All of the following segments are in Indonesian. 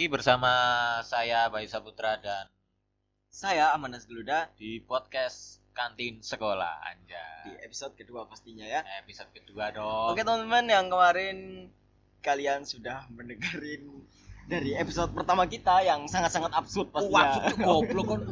lagi bersama saya Bayu Saputra dan Saya Amanas Geluda di podcast kantin sekolah di Anjay. episode kedua pastinya ya. Episode kedua dong. Oke teman-teman yang kemarin kalian sudah mendengarin dari episode pertama kita yang sangat-sangat absurd Wah, pastinya. cuk, goblok kon.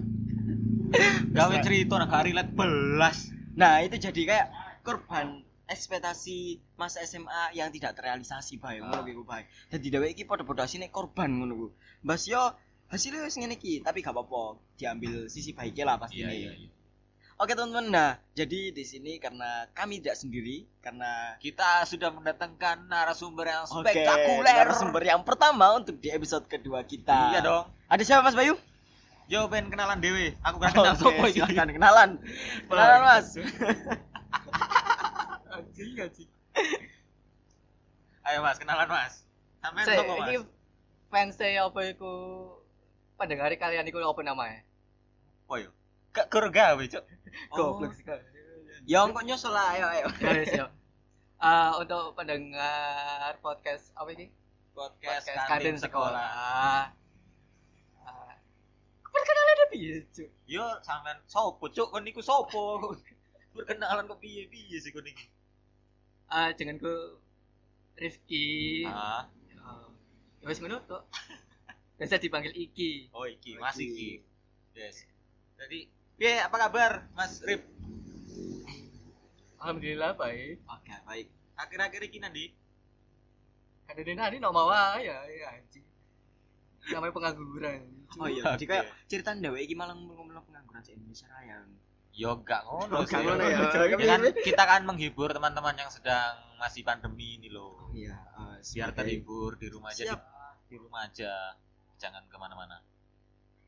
Gawe cerita nak hari let belas. Nah itu jadi kayak korban ekspektasi masa SMA yang tidak terrealisasi bae ngono kuwi bae. Dadi dheweke iki padha-padha asine korban ngono ku. Mbas yo hasilnya wis ngene iki, tapi gak apa-apa, diambil sisi baiknya lah pasti Iya, iya, iya. Oke teman-teman, nah jadi di sini karena kami tidak sendiri, karena Kita sudah mendatangkan narasumber yang Oke, spektakuler. narasumber yang pertama untuk di episode kedua kita. Iya dong. Ada siapa Mas Bayu? Yo ben kenalan dewe. Aku kan kenal Oke, sopo iki. silakan kenalan. Kenalan Mas. anjing anjing Ayo Mas, kenalan Mas. Sampean saya sopo ini Mas? fans saya apa iku pendengar kalian iku apa namanya Oh yo. Gak gur gawe, Cuk. goblok sih kan Ya kok nyusul lah, ayo ayo. Ah, untuk pendengar podcast apa ini Podcast, kantin sekolah Ah, perkenalan ada piye cuk Yo sampean sopo, Cuk? Kon niku sopo? Perkenalan kok piye-piye sih kon iki? Ah jenengku Rifki. Ah, Ah, ya wis ngono tok. Biasa dipanggil Iki. Oh iki, Mas iki. Yes. Jadi, piye apa kabar, Mas Rip? alhamdulillah baik. Oke, baik. Akhir-akhir iki nanti ada di nani no mawa ya ya anjing. Namanya pengangguran. Oh iya, jadi kayak cerita ndawek iki malah ngomong pengangguran di Indonesia Raya. Yo gak ngono Oh, sih. ngono ya. Ya kan, kita kan menghibur teman-teman yang sedang masih pandemi ini loh. Iya, eh, Biar terhibur di rumah aja, di, Siap. di rumah aja, jangan ke mana-mana.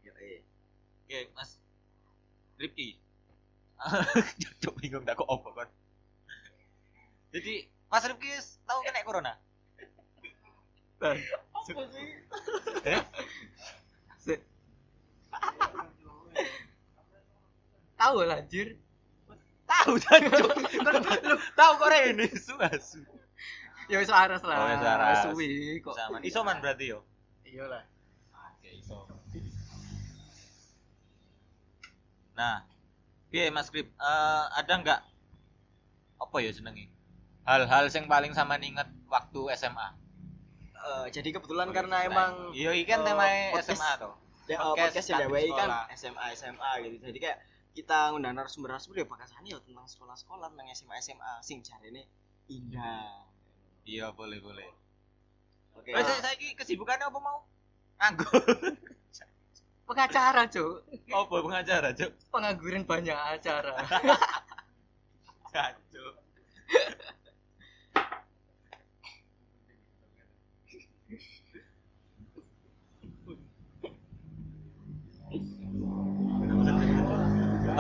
Ya, eh. Oke, Mas Ripki. Cuk bingung dah kok opo kan. Jadi, Mas Ripki wis tahu kena corona? apa sih Eh? Tahu lah anjir Tahu lu tahu kok ini suasu. ya wis waras lah Oh, wis suwi kok Sama isoman berarti yo. iyalah Oke, iso. Nah, piye Mas Grip? Eh, ada nggak apa ya jenenge? Hal-hal yang paling sama inget waktu SMA. Eh, jadi kebetulan Oh, karena iya, emang iya iki kan eh, tema podcast- SMA tuh. ya, eh, podcast podcast DWI kan. SMA SMA gitu. Jadi kayak kita ngundang narasumber-narasumber ya bakasane ya tentang sekolah-sekolah tentang SMA SMA sing jarene indah. Iya, boleh, boleh. Oke. Wes saya saiki kesibukannya apa mau? Nganggur. pengacara cuk apa pengacara, Cuk? pengangguran banyak acara Cuk.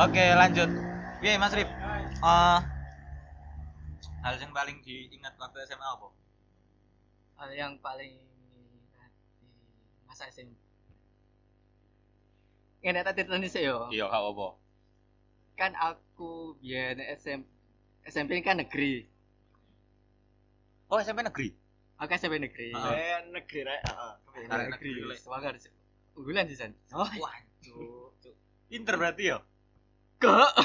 Oke, lanjut. Piye Mas Rip? Eh hal yang paling diingat waktu SMA apa? hal yang paling di masa SMP Ngene cerita sih yo. Iya, gak apa. Kan aku biyen SMP SMP kan negeri. Oh, SMP negeri. Aku SMP negeri. Ah. Eh, negeri rek, heeh. Negeri. Cuk. Unggulan sih San. Oh, Waduh, Cuk. Pinter berarti ya? Kok.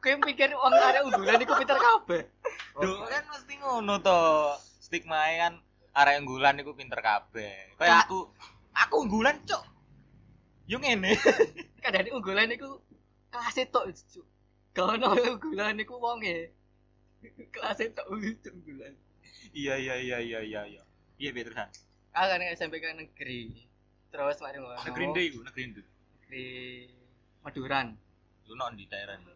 Kowe yang pikir wong arek unggulan iku pinter kabeh. Duh, kan mesti ngono to. Stigma kan arek unggulan iku pinter kabeh. Kayak aku, aku unggulan, Cuk. Yo ngene. Kadang unggulan iku kelas tok Cuk. Gak ono unggulan iku wonge. Kelas tok unggulan. Iya, iya, iya, iya, iya, iya. Iya, biar terusan. Aku kan SMP kan negeri. Terus mari ngono. Negeri iku? Negeri ndi? Negeri Maduran. Lu non di daerah ndi?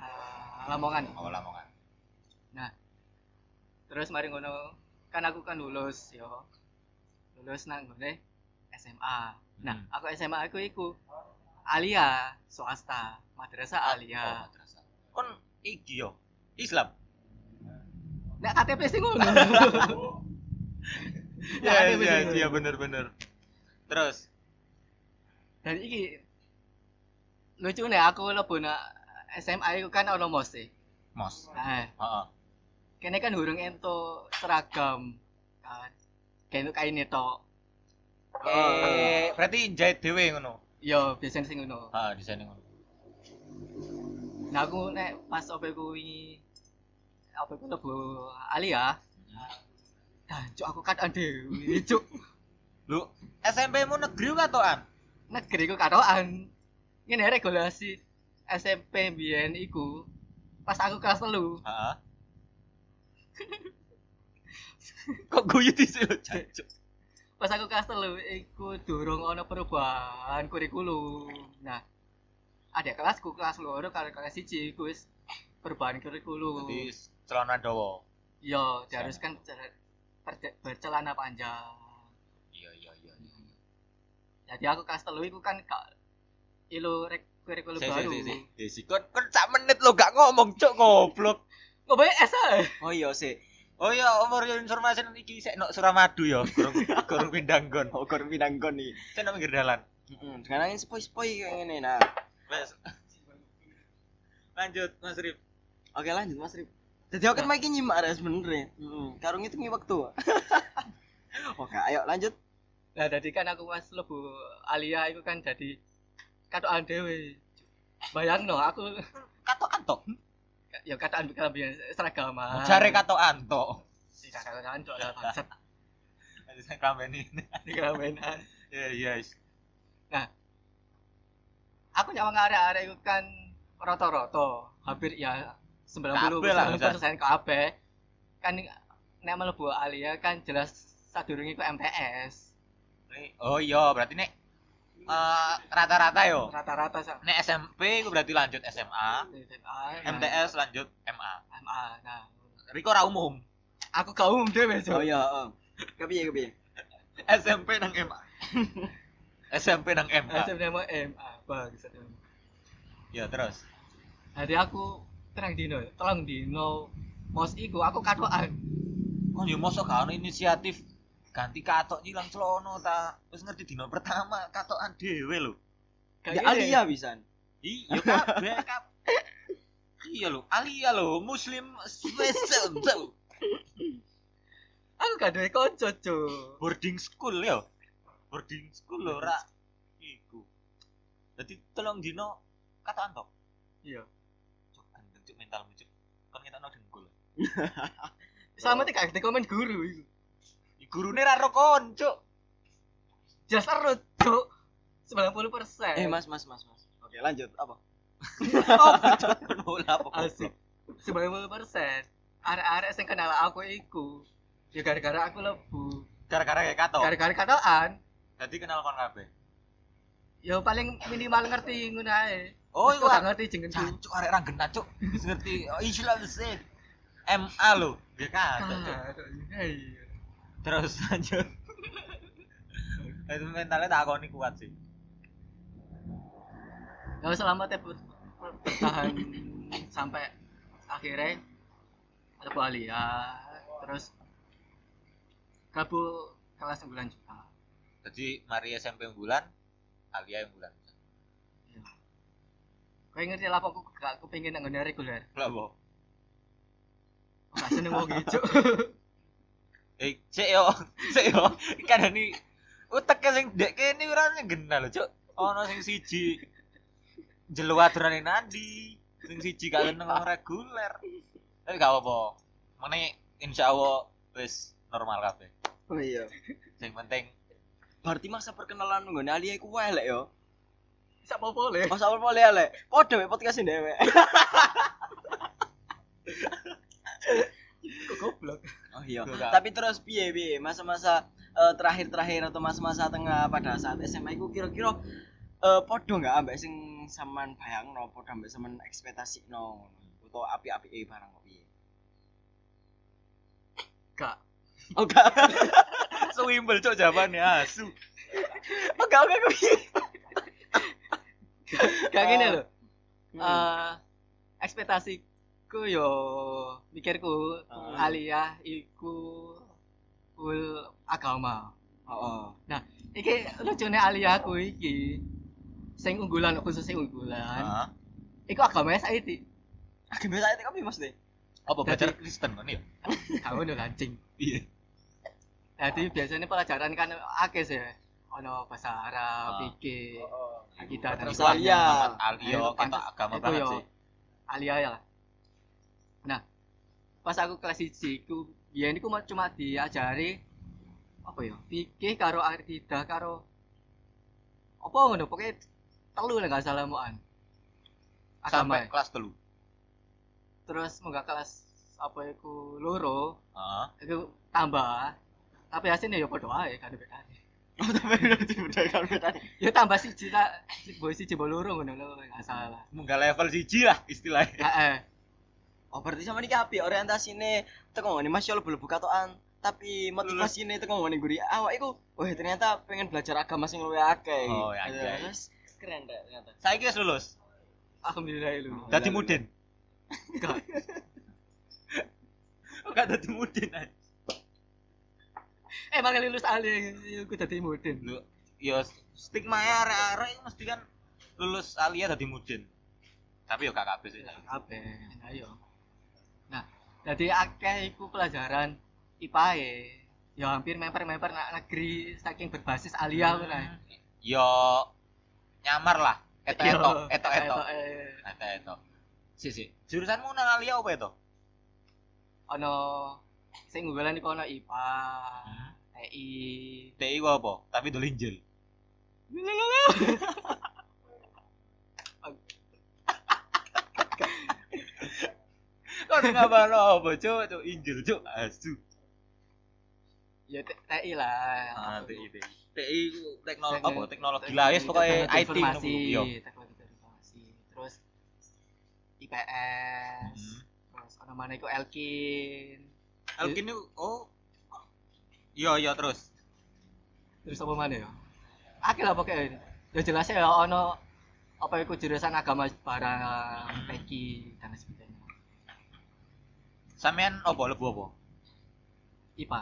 Ah, Lamongan. Oh, Lamongan. Terus mari ngono kan aku kan lulus yo. Lulus nang ngene SMA. Nah, Hmm. aku SMA aku iku Alia swasta, madrasah Oh, Alia. madrasah. Kon iki yo. Islam. Nek KTP sing ngono. Iya, iya, iya bener bener. Terus Dan iki lucu nih aku lebu nak SMA iku kan ono mos e. mos. Nah, Heeh. kene kan hurung ento seragam kan. Kayak kain itu Eh, berarti jahit dhewe ngono. Yo biasanya sing ngono. Ah, desain ngono. Nah aku nek pas OP kuwi apa ku lebu Alia. Nah, cuk aku katokan dhewe, cuk. Lu SMP-mu negeri katokan? Negeri ku katokan. Ngene regulasi SMP biyen iku pas aku kelas 3. Heeh. Kok guyu dhisik lho, jancuk. Pas aku kelas 3 iku durung ana perubahan kurikulum. Nah, ada kelasku kelas loro karo kelas siji iku wis perubahan kurikulum. Jadi celana dawa. Iya, diharuskan ber- ber- bercelana panjang. Iya, iya, iya. iya. Jadi aku kelas telu iku kan gak ilu rek kurikulum Si, si, baru. si, si. Eh, si, kon kon sak menit lo gak ngomong, cuk, goblok. Ngobrol S ae. Oh iya sih. Oh iya, umur informasi iki sik nok Suramadu ya, kurang kurang pindah nggon. Oh kor pinanggon nih. Sik nok pinggir dalan. Heeh, sekarang ini spoi-spoi kayak gini nah. Lanjut, Mas Rif. Oke lanjut Mas Rip. Jadi aku kan makin nyimak ya sebenernya. Heeh. Karung itu ngi waktu. Oke, ayo lanjut. Nah, jadi kan aku pas lebu Alia itu kan jadi katokan dhewe. Bayangno aku Katokan tok. ya katokan kelambian seragaman. Jare katokan tok. Tidak katokan tok lah bangsat. Lanjut saya kambeni. Kelaminan. Ya, yes. Aku nyawang arek-arek itu kan rata-rata hampir ya 90 Kabeh lah, persen kabeh. Kan nek mlebu Alia kan jelas sadurunge iku MTS. Oh iya, berarti nek eh, rata-rata yo. Rata-rata sak Nek SMP ku berarti lanjut SMA, SMA, MTS lanjut MA. MA. Nah, Riko ora umum. aku gak umum dhewe, Oh Cuk. iya, heeh. Kepiye kepiye? SMP nang MA. SMP nang MA. SMP nama MA, bangsat. Ya terus. Jadi aku terang dino, tolong dino mos iku aku katokan. Oh yo mosok gak ono inisiatif ganti katok nyilang celono ta. Wis ngerti dino pertama katokan dhewe lho. Ya Alia pisan. Iya kabeh kabeh. Iya lho, Alia lho, muslim special tuh. Aku gak kanca, Cuk. Boarding school ya. Boarding school lho ora iku. Dadi tolong dino katokan tok. Iya. Cuk, gendeng cuk mentalmu cuk. Kon ngetokno dengkul. Sama teh gak komen guru iku. Di gurune ra ro kon, cuk. Jelas erut, Cuk. 90%. Eh Mas, Mas, Mas, Mas. Oke, lanjut. Apa? Bola apa? Asik. 90%. Arek-arek sing kenal aku iku ya gara-gara aku lebu. Gara-gara kayak katok. Gara-gara katokan, Dadi kenal kon kabeh. ya paling minimal ngerti ngono ae. Oh, iku kok gak ngerti jenengku. Cancuk arek ra genah cuk. Ngerti. Oh, Islam sih. MA lho. Ya katok cuk. Iya. Terus lanjut. Itu mentalnya tak akoni kuat sih. Kalau selama teh ber- ber- bertahan sampai akhirnya ada Alia, terus kabu kelas bulan juga. Jadi mari SMP bulan, Alia yang bulan. Kau ngerti lah aku gak kepingin nang reguler. Lah bo. Gak seneng wong gitu. Eh, cek yo, cek yo. Kan ini utek sing dek kene ora genah lho, Cuk. Ono sing siji jelo aturane nandi, sing siji gak seneng wong reguler. Tapi gak apa-apa. Mene insyaallah wis normal kabeh. Oh iya. Sing penting Berarti masa perkenalan nggone Alia iku elek yo. Bisa apa boleh. Masa apa boleh elek? Padha wae podcast dhewe. Kok goblok. Oh iya. Enggak. Tapi terus piye piye masa-masa eh, terakhir-terakhir atau masa-masa tengah pada saat SMA iku kira-kira eh padha enggak ambek sing sampean bayangno, padha ambek sampean ekspektasino utawa api-api barang kok piye? Gak. Oh enggak. Sewimbel cok jawabannya asu. Oh enggak kok piye? Gak gini loh. Hmm. Ekspektasiku yo mikirku Hmm. Alia iku full agama. Oh, oh. Iki lucune Alia aku iki sing unggulan khusus sing unggulan. Heeh. Iku agamanya saiki. Agak biasa itu kami Mas deh. Apa belajar Kristen kan ya? Kamu udah lancing. Iya. Jadi biasanya pelajaran kan akeh sih. ono bahasa Arab, Ah. fikih, akidah dan Terus. Alia. Muhammad Ali yo Ayo, kita pantes- agama banget sih. Alia ya lah. Pas aku kelas 1 ku biyen iku mau cuma diajari apa ya? Fikih karo akidah karo apa ngono pokoknya telu lah gak salah. Agama. Sampai kelas telu. Terus munggah kelas apa iku loro, Heeh. iku tambah. Tapi hasilnya ya padha ae kan bedane. Ya tambah siji tak boy siji loro ngono lho gak salah. Munggah level siji lah istilahnya. Heeh. Oh, berarti sama niki api orientasine teko ngene Mas yo lebu-lebu katokan. Tapi motivasine teko ngene guri awak iku, wah ternyata pengen belajar agama sing luwih akeh. Oh, ya, Gitu. ya. Keren deh ternyata. Saiki wis lulus. Alhamdulillah lu. Dadi mudin. Enggak. Oh, gak dadi mudin. Eh malah lulus ali aku dadi mudin. Lu yo stigma ya arek-arek iku mesti kan lulus alia dadi mudin. Tapi yo kabeh sih. Kabeh. Ayo. Jadi akeh iku pelajaran IPAE. Ya hampir memper-memper nak negeri saking berbasis alia ngono ae. Yo nyamar lah. Eto-eto, Yo, eto-eto. eh. Eto-eto. Si si. Jurusanmu nang alia apa itu? Ono sing unggulan iku ono IPA, Hmm. TI. TI ku apa? Tapi dolinjel. Ngapa apa, Cuk? Cuk injil, Cuk. Asu. Ya T- TI lah. Ah, TI, TI. Teknologi apa? Teknologi lah, pokoke teknologi IT informasi. Yo. teknologi informasi. Terus IPS. Hmm. Terus ono mana iku Elkin. Elkin itu oh. Iya, iya terus. Terus apa mana ya? Akeh lah pokoknya. Ya jelasnya ya ono apa iku jurusan agama barang PEKI dan sebagainya. Sampean apa lebu apa? IPA.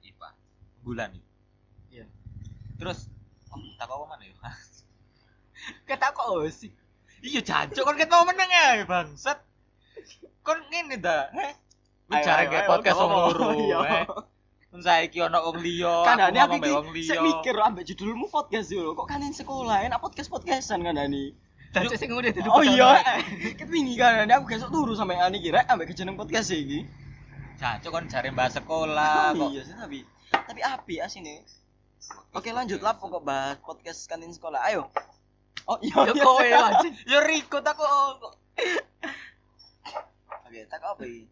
IPA. Bulan iki. Iya. Terus oh, tak apa mana ya? Kata kok oh, sih. Iya jancuk kon ket mau meneng ya, bangsat. Kon ngene ta, heh. Kayak ayo, podcast wong loro. Iya. eh. Kon saiki ono wong liya, Kandani aku iki sik mikir ambek judulmu podcast yo. Kok kanin sekolah enak podcast-podcastan kandani. Dan sing ngene dadi Oh iya, ket wingi kandani aku besok turu sampe ani kira ambek kejeneng podcast iki. Jancuk kon jare bahas sekolah kok. Iya sih tapi tapi api asine. Oke lanjut lah pokok bahas podcast kantin sekolah. Ayo. Oh iya. Ya iya. kowe anjing. Ya Riko tak kok. Oke, tak apa iki?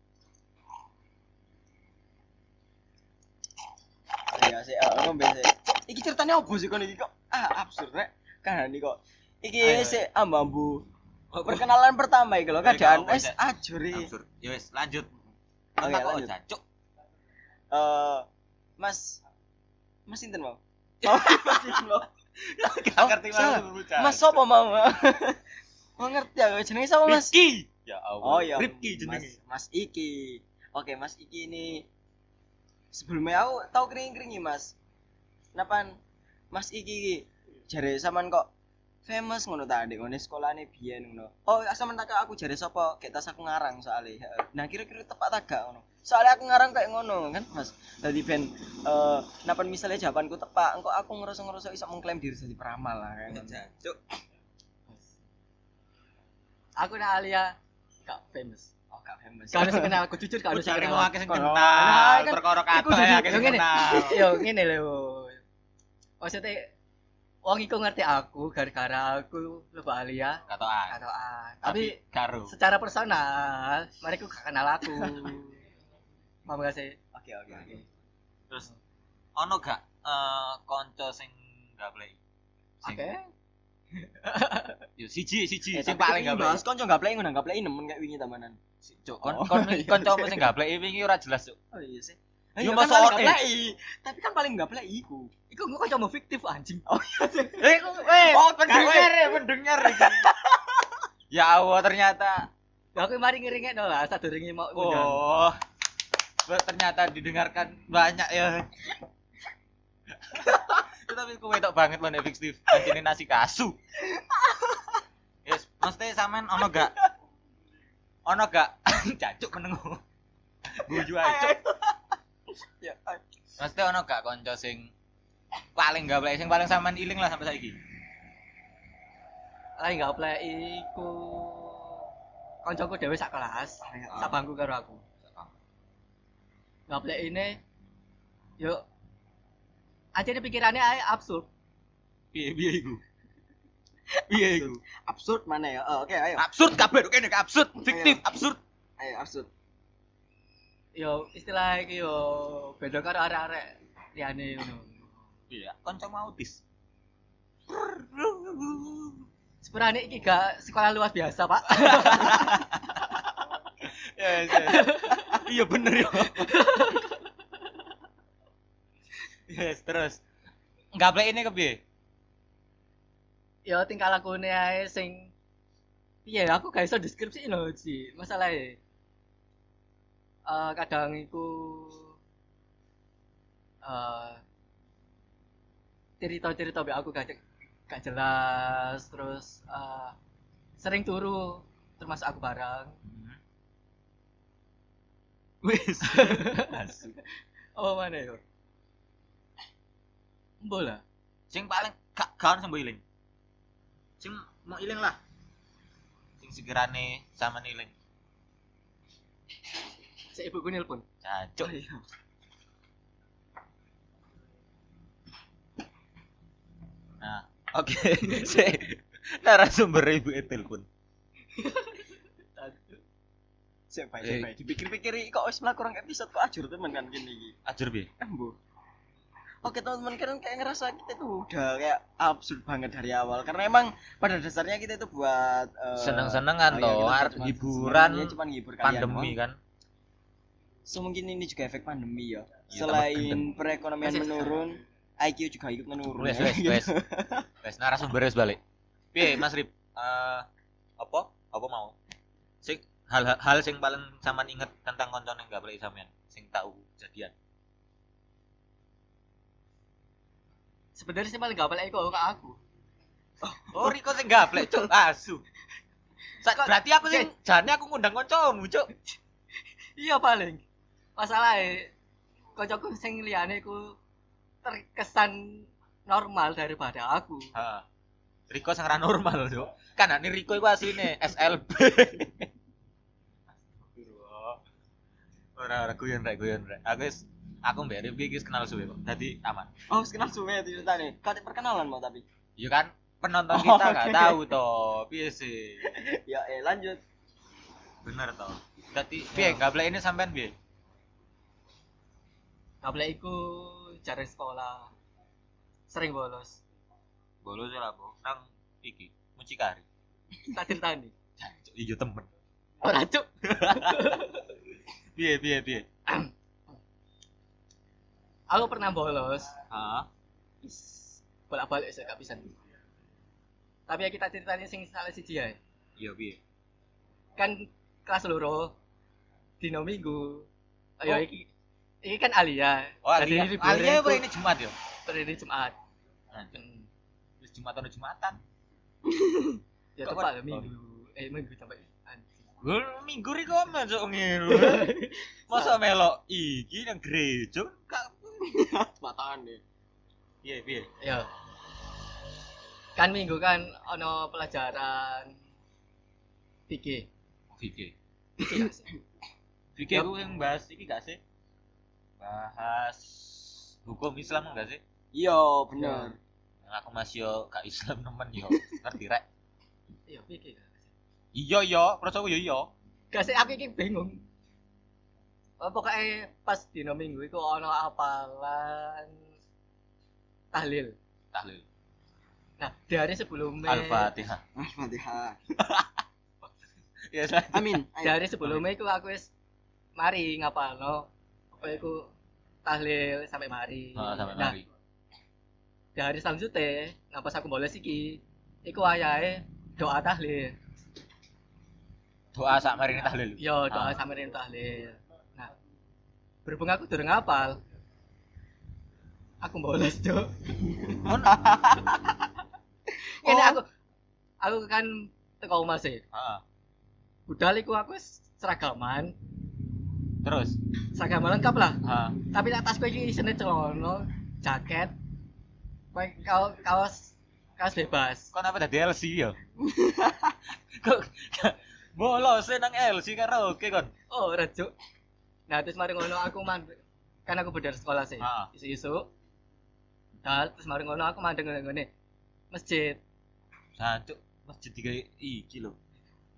Ya sih, oh, ngombe sih. Iki ceritanya apa sih kon iki kok? Ah, absurd rek. Kan ini kok. Iki Ayo, sih ambu Perkenalan pertama iki lho, kadang Ayo, wis ajur iki. Ya wis lanjut. Oke, kok lanjut. jancuk. Eh, Mas Mas Sinten mau? Oh, Mas Sinten mau. Gak ngerti salah. malu Mas sapa mau? Mau ngerti aku jenenge sapa Mas? Rifki. Ya Allah. Oh iya, Rifki jenenge. Mas, Mas Iki. Oke, Mas Iki ini sebelumnya aku tahu kering-keringi Mas. Kenapa Mas Iki iki jare sampean kok famous ngono ta ndek ngene sekolahane biyen ngono. Oh, sampean tak aku jare sapa? Kayak tas aku ngarang soalnya. Nah, kira-kira tepat tak gak ngono. Soalnya aku ngarang kayak ngono kan, Mas. Dadi ben eh napa misalnya jawabanku tepat, engko aku ngerasa-ngerasa iso mengklaim diri jadi peramal lah ngono. Jancuk. Aku nak Alia gak famous. Oh, gak famous. Kalau sing kenal aku jujur kalau Aku sing jare kenal. sing Kalau- kenal, kan perkara kata dudu- ya ngene. kenal. Yo ngene lho. Maksudnya wong iku ngerti aku gara-gara aku lupa Alia Katoan. atau ah. Tapi Tapi karo. secara personal mereka gak kenal aku. Paham gak sih? Oke, oke, oke. Terus ono gak eh kanca sing gak play? Oke. Yo siji siji Eh, sing paling gak play. bahas konco gak play ngono gak play nemen kayak wingi tamanan. Cuk, kon Oh, kon iya. kancamu sing gak play wingi ora jelas, Cuk. Oh iya sih. Yo, Ya, masa kan play. Tapi kan paling gak play iku. Iku gue kok cuma fiktif anjing. Oh iya sih. Eh, eh, Oh, pendengar ya, pendengar. Ya Allah, ternyata Aku mari ngiringin lah, satu ringi mau. Oh. Ternyata didengarkan banyak ya. Tapi aku wedok banget loh Netflix Steve. Kancine nasi kasu. Yes, mesti sampean ono gak? Ono gak? Cacuk menengu. Guyu aja. Ya. Mesti ono gak kanca sing paling gablek sing paling sampean iling lah sampai saiki. Enggak play iku koncoku dhewe sak kelas, sak bangku karo aku. Play ini yo aja pikirannya ae absurd. Piye piye iku? Piye iku? absurd mana ya Oh, oke ayo Absurd kabeh kene absurd, fiktif, absurd. ayo absurd Yo istilah iki yo beda karo arek-arek liyane ngono. Iya, kanca autis. Sebenarnya iki gak sekolah luas biasa, Pak. Yes, yes. Iya bener ya. Yes, terus. Gablek ini kepiye? yo tingkah lakune ae sing piye aku gak iso deskripsi lho sih masalahnya eh kadang iku eh cerita-cerita mbek aku gak gak jelas terus eh sering turu termasuk aku barang Wis. Asu. oh mana yo bola Sing paling gak gak sembuh iling. Sing mau iling lah. Sing sekirane sama iling. Si ibuku nelpon Cancuk. Nah, oke. Sik. Narasumber ibu e telepon. Siap baik, Eh. baik. Dipikir-pikir kok wis mlaku rong episode kok ajur temen kan gini iki. Ajur piye? Embo. Oke teman-teman kan kayak ngerasa kita tuh udah kayak absurd banget dari awal karena emang pada dasarnya kita itu buat eh, Seneng-senengan oh iya, toh, hiburan, seneng, ya, cuma ngibur kalian Pandemi doang. kan. So mungkin ini juga efek pandemi ya. Iya, Selain perekonomian Masih- menurun, IQ juga ikut menurun. Wes ya. wes wes. Wes narasumber wes balik. Piye Mas Rip? Eh apa? Apa mau? Sing hal hal sing paling sampean inget tentang koncone enggak boleh sampean sing tahu jadian. sebenarnya sih paling gak balik kok ke aku Oh, Riko sing gaplek, Cuk. Asu. Sa- Kok- berarti aku sing jane aku ngundang kancamu, Cuk. iya paling masalahnya kocokku sing liyane ku terkesan normal daripada aku Heeh. Riko sing ra normal, Cuk. Kan ini Riko iku asline SLB. Ora ora guyon rek guyon rek. Aku wis aku mbek Rifki iki wis kenal suwe kok. Dadi aman. Oh, wis kenal suwe cerita nih. Kate perkenalan mau tapi. Iya kan penonton Oh, kita nggak oke. tahu toh. Piye sih? Ya eh lanjut. Bener toh. Dadi piye enggak boleh ini sampean piye? Gak boleh iku cari sekolah sering bolos Bolos lah, Bu. Nang iki mucikari. tak ceritani Jancuk, iya temen. ora cuk Piye piye piye? aku pernah bolos Heeh. bolak balik saya gak bisa tapi ya kita ceritanya sing salah si dia Iya piye? kan kelas loro dino minggu ayo Oh. iki iki kan Alia Oh, Alia. liburan Alia apa ini Jumat ya? hari Jumat Anjir. Mm. Wis Jumat atau Jumatan? ya Kok tepat kan- minggu eh minggu sampai. Gue minggu riko masuk ngelu. Masa melok iki nang gereja kak. Matahan deh. Piye piye? ya kan minggu kan ono pelajaran fikih Fikih. fikih gak sih? Fikih aku yang bahas iki gak sih? Bahas hukum Islam enggak sih? Iya, bener. Yang aku masih yo gak Islam nemen yo. Ngerti rek? iya sih? Iya iya, aku yo iya. gak sih aku iki bingung Oh, pokoknya pas dino minggu itu ono apalan tahlil Tahlil. nah di hari sebelumnya Al-Fatihah. Al-Fatihah. Ya. Amin. di hari sebelumnya itu aku wis mari ngapalno itu tahlil sampai mari Oh, sampai nah mari. di hari selanjutnya nah pas aku boles iki iku ayahe doa tahlil Doa sak mari tahlil. yo doa Ah. sampai rin tahlil nah berhubung aku durung ngapal aku boles cok ini Oh. aku aku kan teko omah sih Heeh. budal iku aku seragaman Terus. seragaman lengkap lah Heeh. tapi tak tasku iki isine celana jaket Kayak kaos kaos kaos bebas. Kok apa tadi LC ya? Kok bolos nang LC karaoke kon. Oh, rejuk. Nah, terus mari ngono aku man kan aku budal sekolah sih. Ah. Isu-isu. Dal, terus mari ngono aku mandeng ngene masjid. Jancuk masjid tiga iki lho.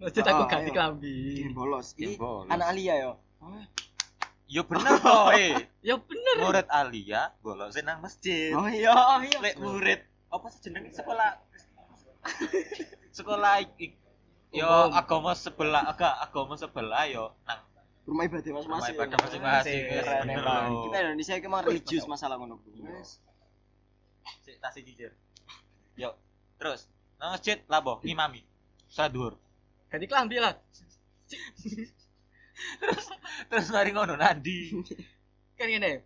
Masjid Oh, aku ganti ayo. klambi. Game bolos. Bolos. anak Alia yo. Ya bener kok, eh. Ya bener. Murid Alia bolos nang masjid. Oh iya, oh iya. Lek murid apa sih jenenge sekolah sekolah ik, yo Umum. agama sebelah agak agama sebelah yo nang Rumah ibadah rumah masing-masing. ibadah masing-masing. Kita Indonesia iki mah religius masalah ngono ku. Sik tas iki jir. Yo terus nang masjid labo ngimami sadur Ganti klambi lah. Terus mari ngono nandi Kan ngene.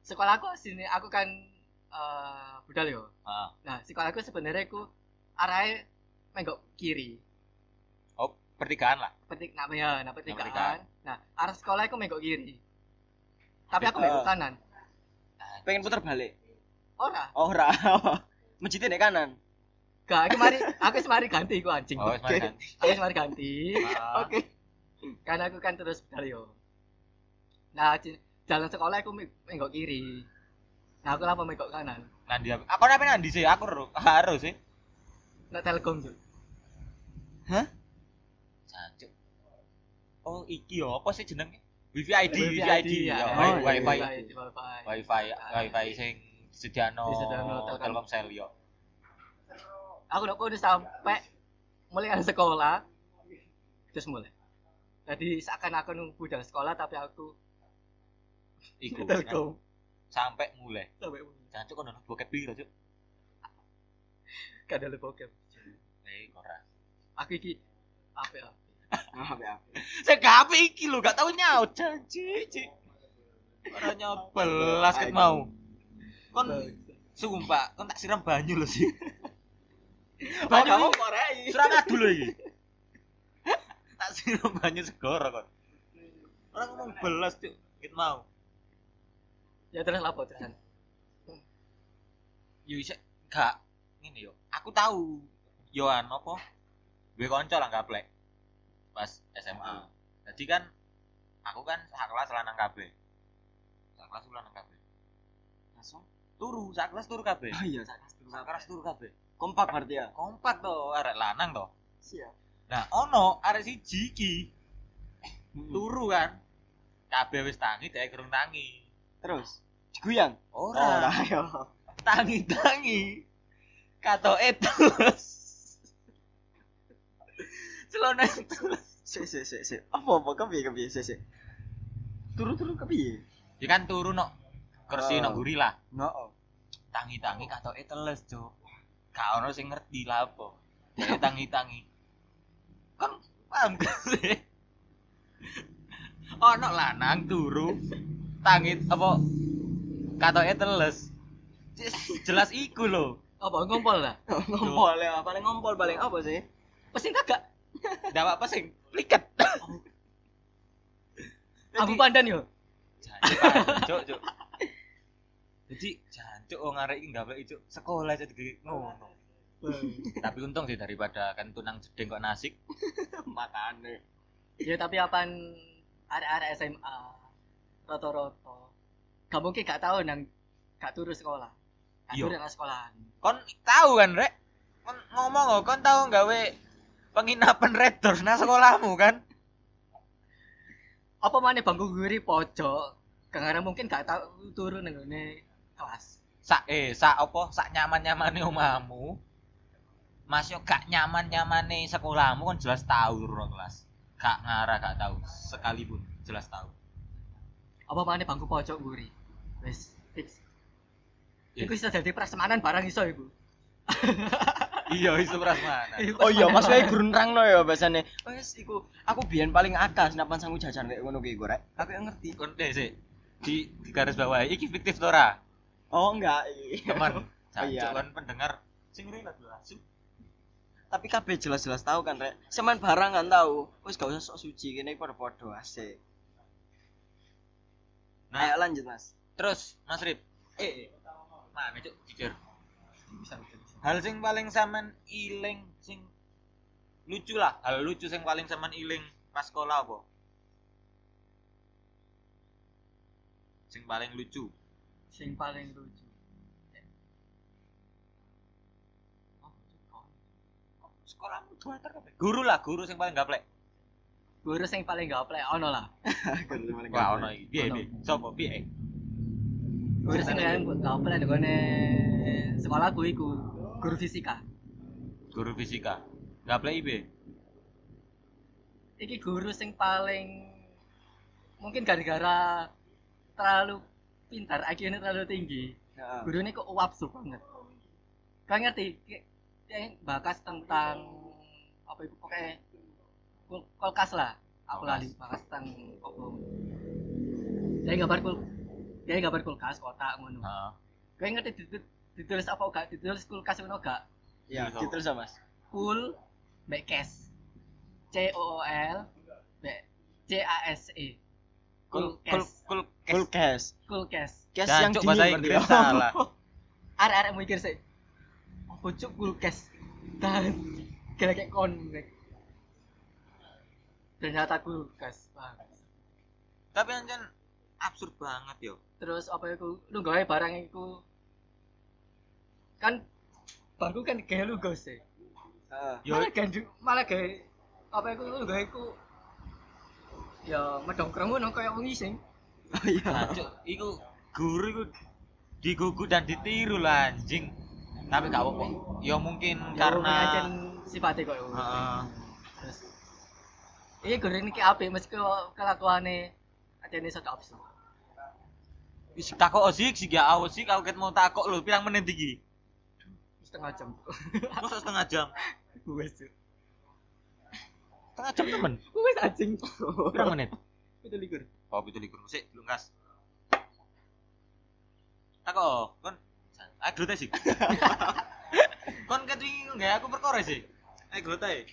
Sekolahku sini aku kan eh budal yo. ah Nah, sekolahku sebenarnya aku arahnya menggok kiri. oh pertigaan lah Petik nak ya, nak pertigaan. petikan. Nah, arah sekolah aku menggok kiri. Tapi aku Ah. menggok kanan. Pengen puter balik. Ora. Oh ora. Masjidnya nek kanan. Gak, aku mari aku semari ganti ku anjing. oh wis mari Oke. ganti Aku semari ganti. Ah. Oke. Kan aku kan terus budal yo. Nah, jalan sekolah aku me- menggok kiri. Nah, aku lapor menggok kanan. nandi aku aku apa nandi sih aku harus sih Nak telkom tuh. Hah? Jancuk. Oh, iki yo apa sih jenenge? Wifi ID, Wifi Wifi ID. ID, ya. Yo, Oh, iya, Wifi. Wifi, wifi. Wifi, sing Telkom. Telkomsel yo. aku udah sampai mulai kan sekolah terus mulai jadi seakan-akan nunggu dari sekolah tapi aku Iku. telkom Sampai mulai. sampai mulai Jancuk kono bokep piro, Cuk? gak ada lebokep Eh, ora. aku iki apa ya Ah, ya. Saya gak apa iki lho, gak tau nyaut janji, Cik. Ora nyobelas ket mau. Kon sumpah, kon tak siram banyu lho sih. Banyu kamu korei. Serang adu lho iki. Tak siram banyu segoro kon. Orang ngomong belas cuk, ket mau. ya terus lapor terusan Yo isek gak ngene yo. Aku tahu Yohan apa? Gue kanca lah gaplek. Pas SMA. Jadi kan aku kan sak kelas lanang kabeh. Sak kelas lanang kabeh. Langsung. Turu, sak kelas turu kabeh. Oh iya, sak kelas Sak kelas turu kabeh. Kompak berarti ya. Kompak to, arek lanang to. Siap. Nah, ono arek siji iki Turu. turu kan. Kabeh wis tangi, dhek kurung tangi. Terus diguyang. Ora, yo. tangi-tangi. Katoke terus. Celana terus. Sik sik sik sik. Apa apa kepiye kepiye sik sik. Turu-turu kepiye? Ya kan turu nok kursi Oh. nok guri lah. No. Tangi-tangi katoke teles, Cuk. Gak ono sing ngerti lah apa. Tangi-tangi. Kan paham gak sih? Ono lanang turu tangi apa katoke teles. Jelas iku lho. apa ngompol lah ngompol ya, paling ngompol paling apa sih? pasti kagak Ndak apa-apa sing pliket. abu pandan yo Jancuk, Cuk. Jadi jancuk wong arek iki gawe cuk sekolah jadi ngono. Tapi untung sih daripada kan tunang jedeng kok nasik. Makane. ya tapi apaan arek-arek SMA roto-roto gak mungkin gak tahu nang gak turu sekolah gak Iya. turu nang sekolahan Kon tahu kan, Rek? Kon ngomong kok kon tahu gawe penginapan Red Doors nang sekolahmu kan? apa mana bangku guri pojok karena mungkin gak tahu turu nang kelas Sak eh sak apa? Sak nyaman-nyamane omahmu. Mas yo gak nyaman-nyamane sekolahmu kan jelas tahu turu kelas. Gak ngarah gak tahu sekalipun jelas tahu. apa mana bangku pojok guri wes fix Iya. Iku bisa jadi prasmanan barang iso iku. Iya, iso prasmanan. Oh iya, Mas wae gurun rangno ya bahasane. Wes iku aku biyen paling akal senapan sanggup jajan kayak ngono ki gorek. Aku yang ngerti. Kon deh sih. Di, di garis bawah iki fiktif to ora? Oh enggak. Teman. Oh, iya. Pendengar sing relate lho asu. Tapi kabeh jelas-jelas tahu kan, Rek. Semen barang kan tahu. Wis gak usah sok suci kene padha-padha asik. Nah, Ayo lanjut, Mas. terus Mas Rip. Eh, mana cuk jujur. bisa bisa bisa hal sing paling sampean iling sing lucu lah hal lucu sing paling sampean iling pas sekolah apa sing paling lucu sing paling lucu oh, kok. Sekolahmu dua kabeh guru lah guru sing paling gaplek. Guru sing paling gaplek ono lah. Wah ono iki. Piye Ono. piye sapa piye? Guru sing paling gaplek nggone sekolahku iku guru fisika. Guru fisika. Gaplek piye? Iki guru sing paling mungkin gara-gara terlalu pintar IQ-nya terlalu tinggi. Heeh. guru ini kok wapsu banget. Kau ngerti kayak bakas tentang apa itu pokoknya kul- kulkas lah aku Kulkas. lali bakas tentang apa dia gambar kul dia gambar kulkas kotak ngono Heeh. kau ngerti ditu- ditulis apa enggak ditulis kulkas ngono enggak Ya, Gitu. ditulis apa, Mas? cool backcase C O O L B C A S E kul kul kulkas kul Full cash. kulkas Cash Jancuk yang dingin berarti ya. salah. arek-arek mikir sih apa cuk kulkas dan kayak kon ternyata kulkas banget tapi anjen absurd banget yo. Terus apa itu? Lu gawe barang itu. Kan bangku kan kayak lu gos sih. Heeh. Yo. malah gandu malah gawe apa itu? Lu gawe itu ya medongkrong ngono kayak wong ising Oh iya. Iku guru iku digugu dan ditiru lah anjing tapi gak apa ya mungkin karena ajen sifatnya kok Heeh. terus iya guru ini apa meski kelakuannya aja ini sudah absurd Wis takok sih sih gak awas sih kalau ket mau takok lho pirang menit iki? Setengah jam. Masa setengah jam? Wes setengah jam temen? Wes anjing. Pirang menit? Itu likur. Oh itu likur sik belum gas. Takok kon ah glute sih kon ket wingi nggak aku perkara sih eh glute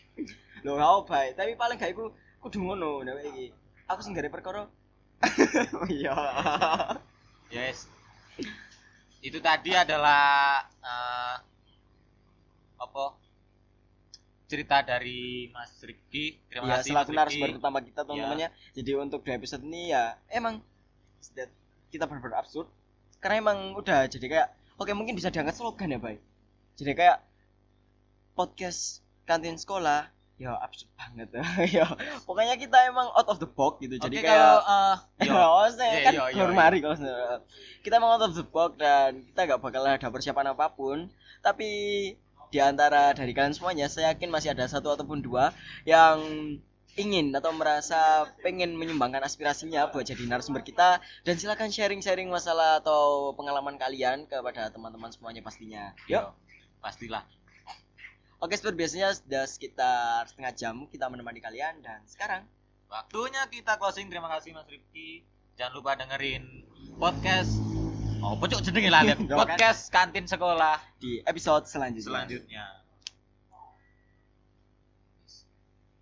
Lho gak bae, tapi paling gak iku kudu ngono nek iki. Aku sing gare perkara. Iya. Yes. Itu tadi adalah eh, apa? Cerita dari Mas Rifki. Terima Ya, kasih selaku narasumber pertama kita teman-temannya. Jadi untuk dua episode ini ya emang kita benar-benar absurd karena emang udah jadi kayak oke mungkin bisa diangkat slogan ya, Bay. Jadi kayak podcast kantin sekolah ya absurd banget ya. Pokoknya kita emang out of the box gitu. Jadi kalau kayak eh, yo, Ya, maksudnya Iya, kan iya, iya, baru iya. mari kalau kita mau out of the box dan kita nggak bakal ada persiapan apa pun tapi di antara dari kalian semuanya saya yakin masih ada satu ataupun dua yang ingin atau merasa pengen menyumbangkan aspirasinya buat jadi narasumber kita dan silakan sharing-sharing masalah atau pengalaman kalian kepada teman-teman semuanya pastinya yuk yo, pastilah. oke seperti biasanya sudah sekitar setengah jam kita menemani kalian dan sekarang Waktunya kita closing. Terima kasih Mas Rifki. Jangan lupa dengerin podcast Oh, pocok jenenge lah lihat. Jangan. Podcast kantin sekolah di episode selanjutnya selanjutnya.